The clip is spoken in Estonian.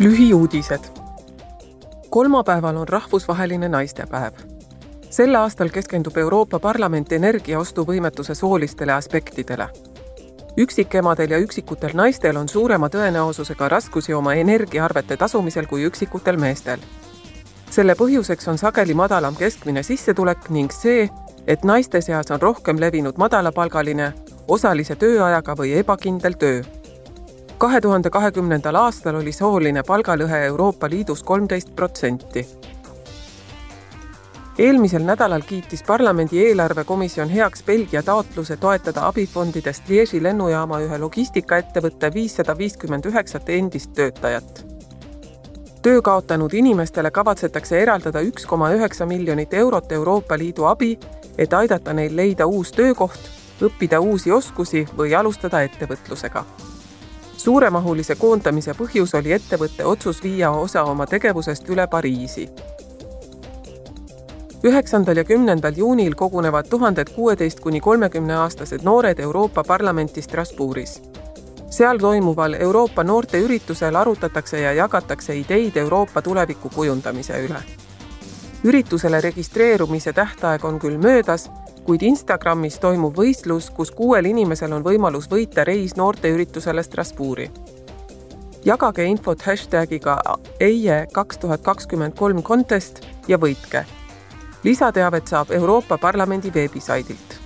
lühiuudised. kolmapäeval on rahvusvaheline naistepäev. sel aastal keskendub Euroopa Parlament energiaostuvõimetuse soolistele aspektidele. üksikemadel ja üksikutel naistel on suurema tõenäosusega raskusi oma energiaarvete tasumisel kui üksikutel meestel. selle põhjuseks on sageli madalam keskmine sissetulek ning see, et naiste seas on rohkem levinud madalapalgaline, osalise tööajaga või ebakindel töö kahe tuhande kahekümnendal aastal oli sooline palgalõhe Euroopa Liidus kolmteist protsenti. eelmisel nädalal kiitis parlamendi eelarvekomisjon heaks Belgia taotluse toetada abifondidest Liege'i lennujaama ühe logistikaettevõtte viissada viiskümmend üheksat endist töötajat. töö kaotanud inimestele kavatsetakse eraldada üks koma üheksa miljonit eurot Euroopa Liidu abi, et aidata neil leida uus töökoht, õppida uusi oskusi või alustada ettevõtlusega suuremahulise koondamise põhjus oli ettevõtte otsus viia osa oma tegevusest üle Pariisi. üheksandal ja kümnendal juunil kogunevad tuhanded kuueteist kuni kolmekümne aastased noored Euroopa Parlamenti Strasbourgis. seal toimuval Euroopa noorteüritusel arutatakse ja jagatakse ideid Euroopa tuleviku kujundamise üle. üritusele registreerumise tähtaeg on küll möödas kuid Instagramis toimub võistlus, kus kuuel inimesel on võimalus võita reis noorteüritusele Strasbourgi. jagage infot hashtagiga EIE kaks tuhat kakskümmend kolm contest ja võitke. lisateavet saab Euroopa Parlamendi veebisaidilt